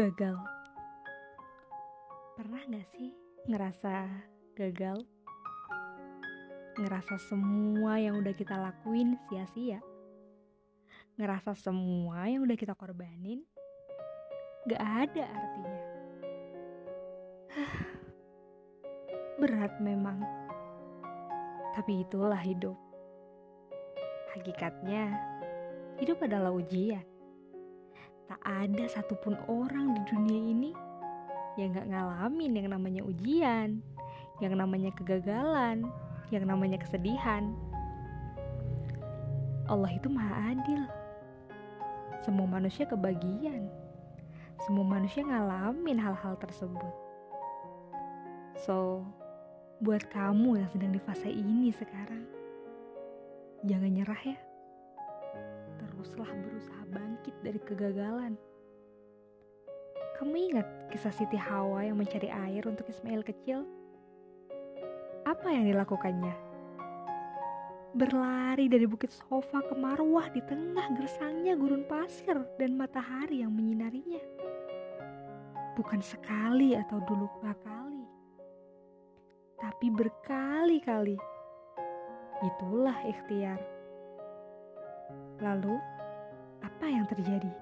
Gagal. Pernah gak sih ngerasa gagal? Ngerasa semua yang udah kita lakuin sia-sia? Ngerasa semua yang udah kita korbanin gak ada artinya? Berat memang. Tapi itulah hidup. Hakikatnya, hidup adalah ujian tak ada satupun orang di dunia ini yang gak ngalamin yang namanya ujian, yang namanya kegagalan, yang namanya kesedihan. Allah itu maha adil. Semua manusia kebagian. Semua manusia ngalamin hal-hal tersebut. So, buat kamu yang sedang di fase ini sekarang, jangan nyerah ya teruslah berusaha bangkit dari kegagalan. Kamu ingat kisah Siti Hawa yang mencari air untuk Ismail kecil? Apa yang dilakukannya? Berlari dari bukit sofa ke marwah di tengah gersangnya gurun pasir dan matahari yang menyinarinya. Bukan sekali atau dulu kali, tapi berkali-kali. Itulah ikhtiar. Lalu, apa yang terjadi?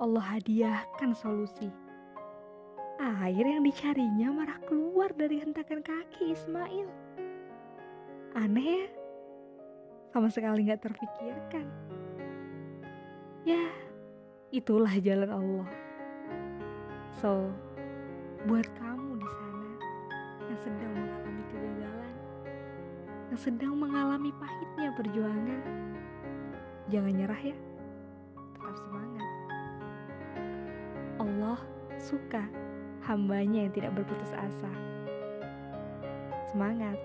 Allah hadiahkan solusi. Air yang dicarinya marah keluar dari hentakan kaki Ismail. Aneh ya? Sama sekali gak terpikirkan. Ya, itulah jalan Allah. So, buat kamu di sana yang sedang mengalami kegagalan, yang sedang mengalami pahitnya perjuangan, Jangan nyerah ya. Tetap semangat. Allah suka hambanya yang tidak berputus asa. Semangat.